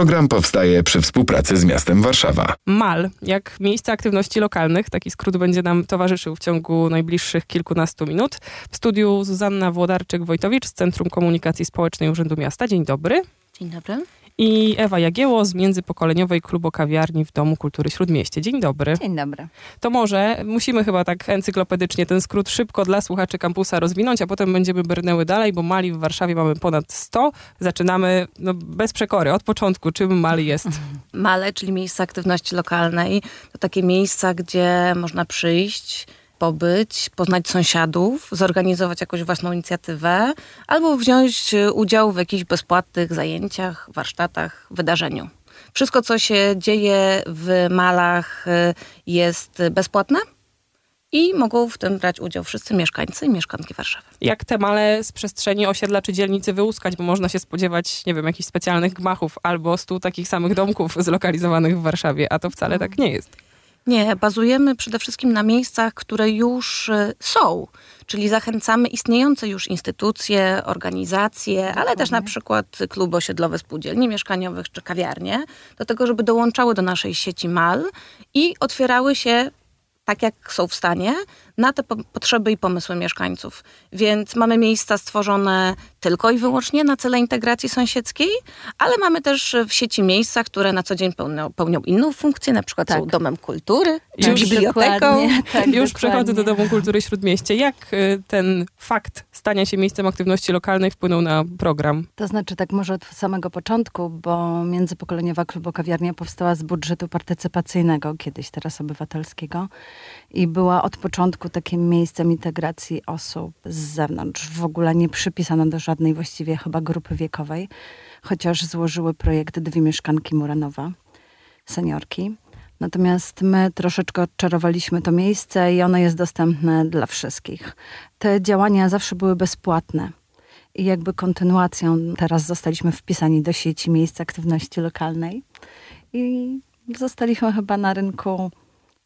Program powstaje przy współpracy z miastem Warszawa. MAL, jak miejsce aktywności lokalnych, taki skrót będzie nam towarzyszył w ciągu najbliższych kilkunastu minut. W studiu Zuzanna Włodarczyk-Wojtowicz z Centrum Komunikacji Społecznej Urzędu Miasta. Dzień dobry. Dzień dobry. I Ewa Jagieło z Międzypokoleniowej Klubu Kawiarni w Domu Kultury Śródmieście. Dzień dobry. Dzień dobry. To może musimy chyba tak encyklopedycznie ten skrót szybko dla słuchaczy kampusa rozwinąć, a potem będziemy brnęły dalej, bo Mali w Warszawie mamy ponad 100. Zaczynamy no, bez przekory, od początku. Czym Mali jest? Male, czyli miejsca aktywności lokalnej, to takie miejsca, gdzie można przyjść, pobyć, poznać sąsiadów, zorganizować jakąś własną inicjatywę albo wziąć udział w jakichś bezpłatnych zajęciach, warsztatach, wydarzeniu. Wszystko, co się dzieje w malach, jest bezpłatne i mogą w tym brać udział wszyscy mieszkańcy i mieszkanki Warszawy. Jak te male z przestrzeni osiedla czy dzielnicy wyłuskać, bo można się spodziewać, nie wiem, jakichś specjalnych gmachów albo stu takich samych domków zlokalizowanych w Warszawie, a to wcale tak nie jest. Nie, bazujemy przede wszystkim na miejscach, które już są, czyli zachęcamy istniejące już instytucje, organizacje, Dokładnie. ale też na przykład kluby osiedlowe spółdzielni mieszkaniowych czy kawiarnie, do tego, żeby dołączały do naszej sieci MAL i otwierały się tak jak są w stanie, na te po potrzeby i pomysły mieszkańców. Więc mamy miejsca stworzone tylko i wyłącznie na cele integracji sąsiedzkiej, ale mamy też w sieci miejsca, które na co dzień pełnią, pełnią inną funkcję, na przykład tak. są domem kultury, czy już biblioteką. Tak, już przechodzę do Domu Kultury Śródmieście. Jak y, ten fakt stania się miejscem aktywności lokalnej wpłynął na program? To znaczy tak może od samego początku, bo Międzypokoleniowa Klubokawiarnia powstała z budżetu partycypacyjnego, kiedyś teraz obywatelskiego i była od początku takim miejscem integracji osób z zewnątrz. W ogóle nie przypisano do żadnej właściwie chyba grupy wiekowej, chociaż złożyły projekt dwie mieszkanki Muranowa, seniorki. Natomiast my troszeczkę odczarowaliśmy to miejsce i ono jest dostępne dla wszystkich. Te działania zawsze były bezpłatne. I jakby kontynuacją teraz zostaliśmy wpisani do sieci miejsc aktywności lokalnej i zostaliśmy chyba na rynku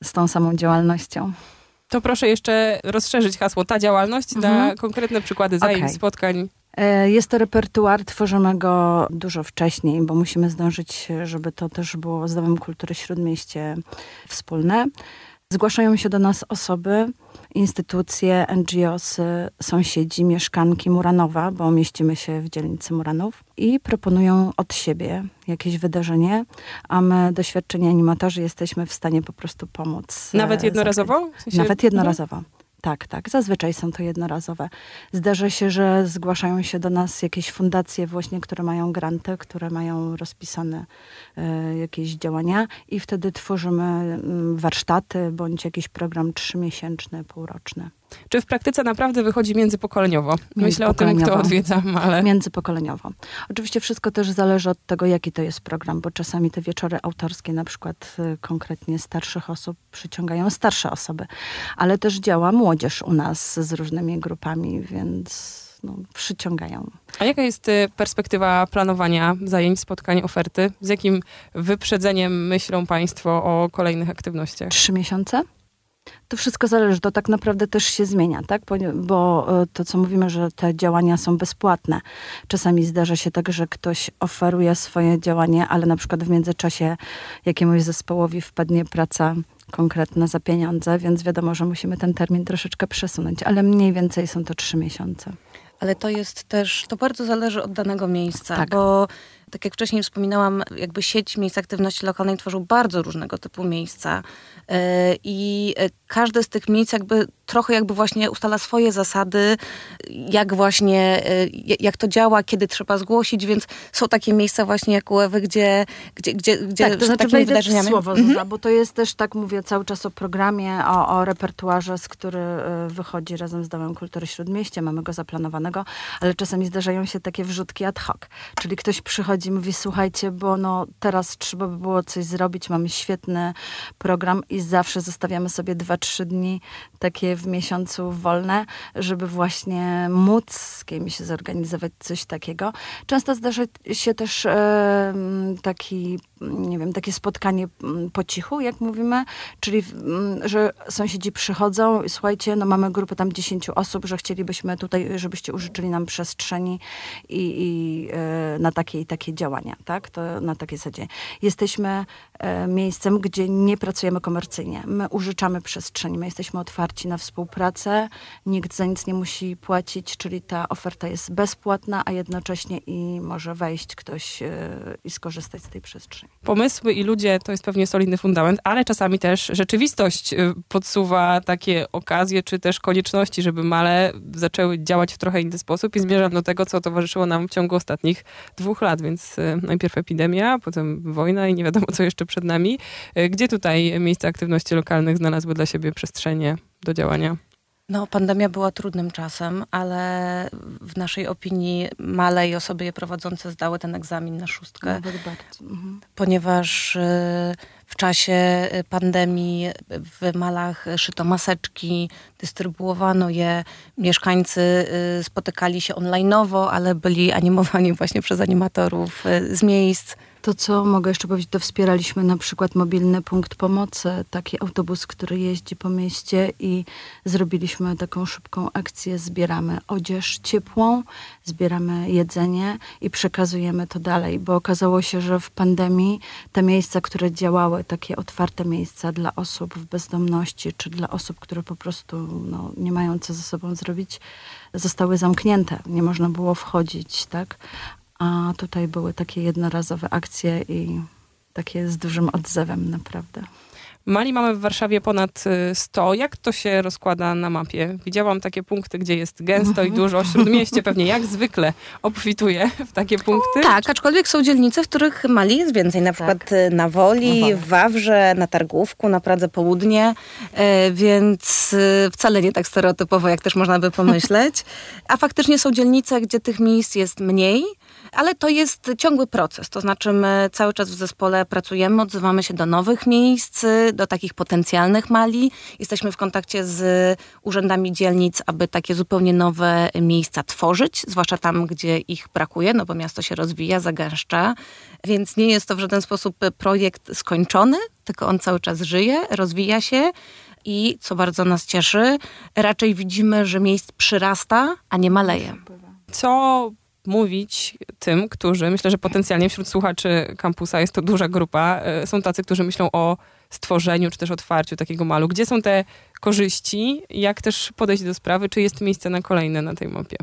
z tą samą działalnością. To proszę jeszcze rozszerzyć hasło ta działalność mhm. na konkretne przykłady zajęć, okay. spotkań. E, jest to repertuar, tworzymy go dużo wcześniej, bo musimy zdążyć, żeby to też było z Domem Kultury Śródmieście wspólne. Zgłaszają się do nas osoby, instytucje, NGOs, sąsiedzi, mieszkanki Muranowa, bo mieścimy się w dzielnicy Muranów i proponują od siebie jakieś wydarzenie, a my, doświadczeni animatorzy, jesteśmy w stanie po prostu pomóc. Nawet jednorazowo? W sensie... Nawet jednorazowo. Tak, tak. Zazwyczaj są to jednorazowe. Zdarza się, że zgłaszają się do nas jakieś fundacje właśnie, które mają granty, które mają rozpisane y, jakieś działania i wtedy tworzymy y, warsztaty bądź jakiś program trzymiesięczny, półroczny. Czy w praktyce naprawdę wychodzi międzypokoleniowo? Myślę o tym, kto odwiedza, ale... Międzypokoleniowo. Oczywiście wszystko też zależy od tego, jaki to jest program, bo czasami te wieczory autorskie, na przykład y, konkretnie starszych osób, przyciągają starsze osoby, ale też działa młodzież u nas z różnymi grupami, więc no, przyciągają. A jaka jest y, perspektywa planowania zajęć, spotkań, oferty? Z jakim wyprzedzeniem myślą Państwo o kolejnych aktywnościach? Trzy miesiące? To wszystko zależy, to tak naprawdę też się zmienia, tak? Bo, bo, e, to, co mówimy, że te działania są bezpłatne. Czasami zdarza się tak, że ktoś oferuje swoje działanie, ale na przykład w międzyczasie jakiemuś zespołowi wpadnie praca konkretna za pieniądze, więc wiadomo, że musimy ten termin troszeczkę przesunąć, ale mniej więcej są to trzy miesiące. Ale to jest też, to bardzo zależy od danego miejsca, tak. bo tak jak wcześniej wspominałam, jakby sieć miejsc aktywności lokalnej tworzył bardzo różnego typu miejsca e, i e, każde z tych miejsc jakby trochę jakby właśnie ustala swoje zasady, jak właśnie, e, jak to działa, kiedy trzeba zgłosić, więc są takie miejsca właśnie jak UEW, gdzie, gdzie, gdzie, gdzie tak, to znaczy takimi wydarzeniami... słowo, mhm. Zuza, bo to jest też, tak mówię cały czas o programie, o, o repertuarze, z który wychodzi razem z Domem Kultury Śródmieście, mamy go zaplanowanego, ale czasami zdarzają się takie wrzutki ad hoc, czyli ktoś przychodzi przychodzi i mówi, słuchajcie, bo no teraz trzeba by było coś zrobić, mamy świetny program i zawsze zostawiamy sobie dwa, trzy dni takie w miesiącu wolne, żeby właśnie móc z kimś zorganizować coś takiego. Często zdarza się też e, taki, nie wiem, takie spotkanie po cichu, jak mówimy, czyli, że sąsiedzi przychodzą i słuchajcie, no mamy grupę tam 10 osób, że chcielibyśmy tutaj, żebyście użyczyli nam przestrzeni i, i e, na takie i takie działania, tak? To na takiej zasadzie. Jesteśmy e, miejscem, gdzie nie pracujemy komercyjnie. My użyczamy przestrzeni, my jesteśmy otwarci na współpracę, nikt za nic nie musi płacić, czyli ta oferta jest bezpłatna, a jednocześnie i może wejść ktoś e, i skorzystać z tej przestrzeni. Pomysły i ludzie to jest pewnie solidny fundament, ale czasami też rzeczywistość y, podsuwa takie okazje, czy też konieczności, żeby male zaczęły działać w trochę inny sposób i zmierzam do tego, co towarzyszyło nam w ciągu ostatnich dwóch lat, więc y, najpierw epidemia, potem wojna i nie wiadomo, co jeszcze przed nami. Y, Gdzie tutaj miejsca aktywności lokalnych znalazły dla siebie przestrzenie do działania? No, pandemia była trudnym czasem, ale w naszej opinii male i osoby je prowadzące zdały ten egzamin na szóstkę, Nawet bardzo. Mhm. ponieważ y, w czasie y, pandemii w malach szyto maseczki, dystrybuowano je. Mieszkańcy y, spotykali się onlineowo, ale byli animowani właśnie przez animatorów y, z miejsc. To, co mogę jeszcze powiedzieć, to wspieraliśmy na przykład mobilny punkt pomocy, taki autobus, który jeździ po mieście i zrobiliśmy taką szybką akcję. Zbieramy odzież ciepłą, zbieramy jedzenie i przekazujemy to dalej, bo okazało się, że w pandemii te miejsca, które działały, takie otwarte miejsca dla osób w bezdomności, czy dla osób, które po prostu no, nie mają co ze sobą zrobić, zostały zamknięte. Nie można było wchodzić, tak? A tutaj były takie jednorazowe akcje i takie z dużym odzewem naprawdę. Mali mamy w Warszawie ponad y, 100. Jak to się rozkłada na mapie? Widziałam takie punkty, gdzie jest gęsto i dużo. Śródmieście pewnie jak zwykle obfituje w takie punkty. Tak, aczkolwiek są dzielnice, w których Mali jest więcej, na przykład y, na Woli, Na Woli. w Wawrze, na Targówku, na Pradze Południe, e, więc y, wcale nie tak stereotypowo, jak też można by pomyśleć. A faktycznie są dzielnice, gdzie tych miejsc jest mniej, ale to jest ciągły proces. To znaczy my cały czas w zespole pracujemy, odzywamy się do nowych miejsc, do takich potencjalnych mali. Jesteśmy w kontakcie z urzędami dzielnic, aby takie zupełnie nowe miejsca tworzyć, zwłaszcza tam, gdzie ich brakuje, no bo miasto się rozwija, zagęszcza. Więc nie jest to w żaden sposób projekt skończony, tylko on cały czas żyje, rozwija się. I co bardzo nas cieszy, raczej widzimy, że miejsc przyrasta, a nie maleje. Co mówić tym, którzy, myślę, że potencjalnie wśród słuchaczy kampusa jest to duża grupa, y, są tacy, którzy myślą o stworzeniu czy też otwarciu takiego malu. Gdzie są te korzyści? Jak też podejść do sprawy? Czy jest miejsce na kolejne na tej mapie?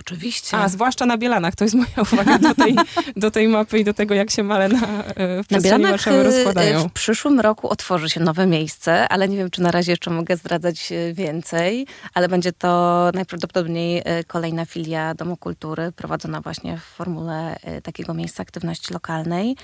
Oczywiście. A, zwłaszcza na Bielanach. To jest moja uwaga do tej, do tej mapy i do tego, jak się male na, e, w Na Bielanach Warszawy y, rozkładają. w przyszłym roku otworzy się nowe miejsce, ale nie wiem, czy na razie jeszcze mogę zdradzać y, więcej, ale będzie to najprawdopodobniej kolejna filia Domu Kultury, prowadzona właśnie w formule takiego miejsca aktywności lokalnej.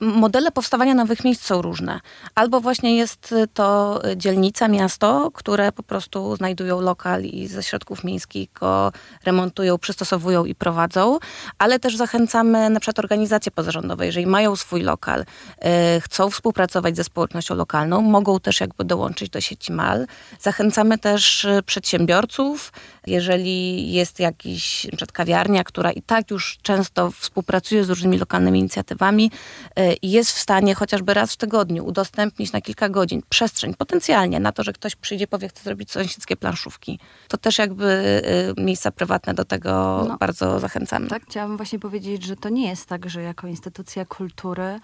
Modele powstawania nowych miejsc są różne. Albo właśnie jest to dzielnica, miasto, które po prostu znajdują lokal i ze środków miejskich go remontują, przystosowują i prowadzą, ale też zachęcamy na przykład organizacje pozarządowe, jeżeli mają swój lokal, y, chcą współpracować ze społecznością lokalną, mogą też jakby dołączyć do sieci MAL. Zachęcamy też y, przedsiębiorców, jeżeli jest jakiś przykład kawiarnia, która i tak już często współpracuje z różnymi lokalnymi inicjatywami y, i jest w stanie chociażby raz w tygodniu udostępnić na kilka godzin przestrzeń potencjalnie na to, że ktoś przyjdzie, powie, chce zrobić sąsiedzkie planszówki. To też jakby miejsca prywatne do tego No. bardzo zachęcamy. Tak, chciałabym właśnie powiedzieć, że to nie jest tak, że jako instytucja kultury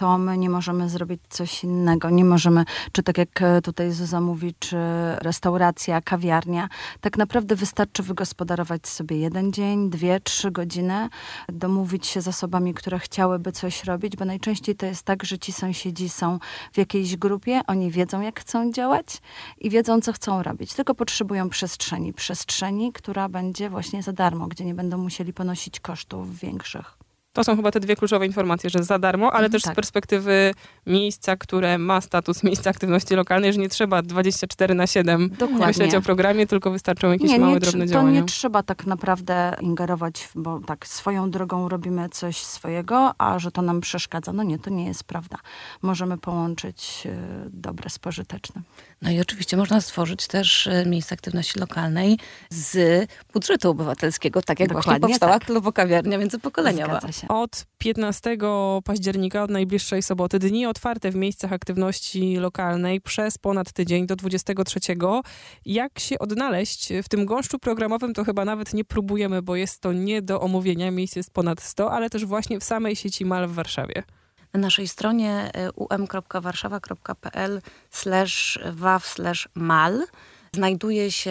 to my nie możemy zrobić coś innego. Nie możemy, czy tak jak e, tutaj Zuza mówi, czy restauracja, kawiarnia. Tak naprawdę wystarczy wygospodarować sobie jeden dzień, dwie, trzy godziny, domówić się z osobami, które chciałyby coś robić, bo najczęściej to jest tak, że ci sąsiedzi są w jakiejś grupie, oni wiedzą, jak chcą działać i wiedzą, co chcą robić. Tylko potrzebują przestrzeni. Przestrzeni, która będzie właśnie za darmo, gdzie nie będą musieli ponosić kosztów większych. To są chyba te dwie kluczowe informacje, że za darmo, ale też z tak. perspektywy miejsca, które ma status miejsca aktywności lokalnej, że nie trzeba 24 na 7 Dokładnie. myśleć o programie, tylko wystarczą jakieś małe, nie, drobne to działania. nie trzeba tak naprawdę ingerować, bo tak swoją drogą robimy coś swojego, a że to nam przeszkadza. No nie, to nie jest prawda. Możemy połączyć y, dobre z pożytecznym. No i oczywiście można stworzyć też e, miejsce aktywności lokalnej z budżetu obywatelskiego, tak jak właśnie Dokładnie powstała tak. klubokawiarnia międzypokoleniowa. Zgadza się. Się. Od 15 października, od najbliższej soboty, dni otwarte w miejscach aktywności lokalnej przez ponad tydzień do 23. Jak się odnaleźć w tym gąszczu programowym, to chyba nawet nie próbujemy, bo jest to nie do omówienia. Miejsc jest ponad 100, ale też właśnie w samej sieci MAL w Warszawie. Na naszej stronie y, um.warszawa.pl waw mal znajduje się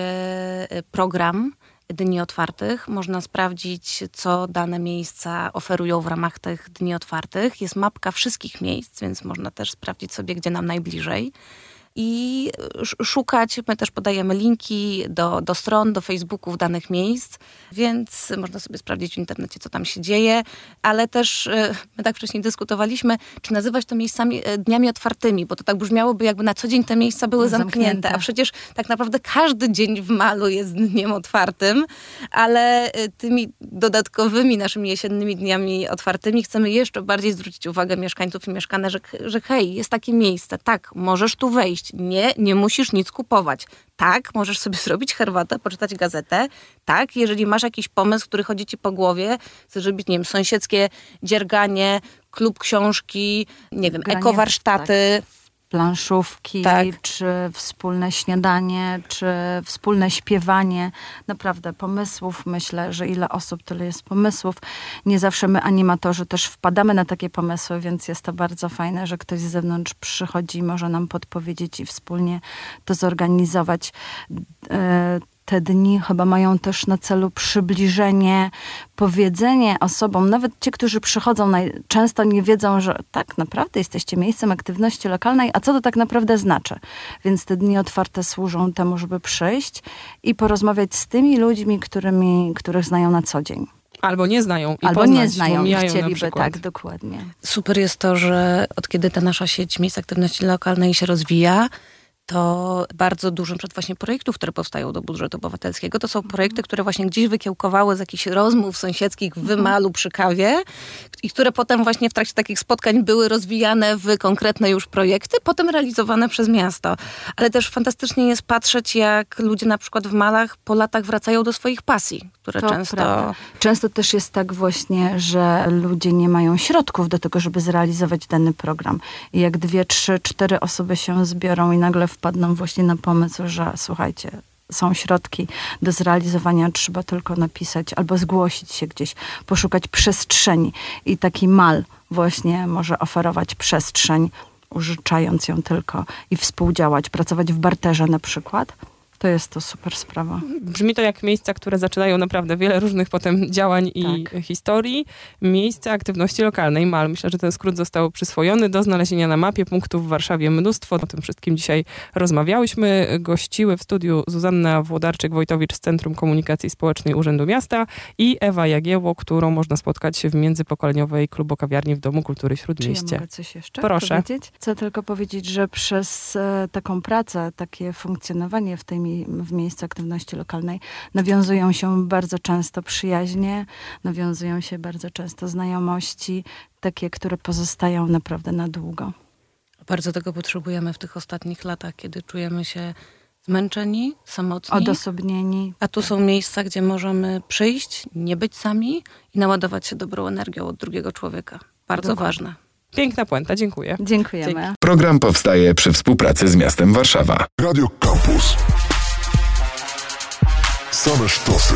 y, program dni otwartych. Można sprawdzić, co dane miejsca oferują w ramach tych dni otwartych. Jest mapka wszystkich miejsc, więc można też sprawdzić sobie, gdzie nam najbliżej i szukać. My też podajemy linki do, do stron, do Facebooków danych miejsc, więc można sobie sprawdzić w internecie, co tam się dzieje, ale też e, my tak wcześniej dyskutowaliśmy, czy nazywać to miejscami e, dniami otwartymi, bo to tak brzmiałoby, jakby na co dzień te miejsca były zamknięte, zamknięte. A przecież tak naprawdę każdy dzień w malu jest dniem otwartym, ale e, tymi dodatkowymi naszymi jesiennymi dniami otwartymi chcemy jeszcze bardziej zwrócić uwagę mieszkańców i mieszkanek, że, że hej, jest takie miejsce, tak, możesz tu wejść, nie, nie musisz nic kupować. Tak, możesz sobie zrobić herbatę, poczytać gazetę. Tak, jeżeli masz jakiś pomysł, który chodzi ci po głowie, chcesz robić, nie wiem, sąsiedzkie dzierganie, klub książki, nie wiem, Granie, ekowarsztaty. Tak planszówki, tak. czy wspólne śniadanie, czy wspólne śpiewanie. Naprawdę pomysłów, myślę, że ile osób, tyle jest pomysłów. Nie zawsze my animatorzy też wpadamy na takie pomysły, więc jest to bardzo fajne, że ktoś z zewnątrz przychodzi, może nam podpowiedzieć i wspólnie to zorganizować. Te dni chyba mają też na celu przybliżenie, powiedzenie osobom, nawet ci, którzy przychodzą, często nie wiedzą, że tak naprawdę jesteście miejscem aktywności lokalnej, a co to tak naprawdę znaczy. Więc te dni otwarte służą temu, żeby przyjść i porozmawiać z tymi ludźmi, którymi, których znają na co dzień. Albo nie znają. I Albo nie znają i chcieliby, tak, dokładnie. Super jest to, że od kiedy ta nasza sieć miejsc aktywności lokalnej się rozwija, to bardzo dużo przed właśnie projektów, które powstają do budżetu obywatelskiego, to są projekty, które właśnie gdzieś wykiełkowały z jakichś rozmów sąsiedzkich w mhm. wymalu przy kawie i które potem właśnie w trakcie takich spotkań były rozwijane w konkretne już projekty, potem realizowane przez miasto. Ale też fantastycznie jest patrzeć, jak ludzie na przykład w malach po latach wracają do swoich pasji, które to często... Prawda. Często też jest tak właśnie, że ludzie nie mają środków do tego, żeby zrealizować dany program. I jak dwie, trzy, cztery osoby się zbiorą i nagle w wpadną właśnie na pomysł, że słuchajcie, są środki do zrealizowania, trzeba tylko napisać albo zgłosić się gdzieś, poszukać przestrzeni. I taki mal właśnie może oferować przestrzeń, użyczając ją tylko i współdziałać, pracować w barterze na przykład to jest to super sprawa. Brzmi to jak miejsca, które zaczynają naprawdę wiele różnych potem działań i tak. historii. Miejsce aktywności lokalnej, MAL. Myślę, że ten skrót został przyswojony do znalezienia na mapie punktów w Warszawie mnóstwo. O tym wszystkim dzisiaj rozmawiałyśmy. Gościły w studiu Zuzanna Włodarczyk-Wojtowicz z Centrum Komunikacji Społecznej Urzędu Miasta i Ewa Jagieło, którą można spotkać w międzypokoleniowej klubokawiarni w Domu Kultury Śródmieście. Czy ja mogę coś jeszcze Proszę. powiedzieć? Chcę tylko powiedzieć, że przez e, taką pracę, takie funkcjonowanie w tej w miejscu aktywności lokalnej nawiązują się bardzo często przyjaźnie, nawiązują się bardzo często znajomości, takie, które pozostają naprawdę na długo. Bardzo tego potrzebujemy w tych ostatnich latach, kiedy czujemy się zmęczeni, samotni. Odosobnieni. A tu są miejsca, gdzie możemy przyjść, nie być sami i naładować się dobrą energią od drugiego człowieka. Bardzo Dokładnie. ważne. Piękna puenta, dziękuję. Dziękujemy. Dzięki. Program powstaje przy współpracy z miastem Warszawa. Radio Campus. Самые штосы.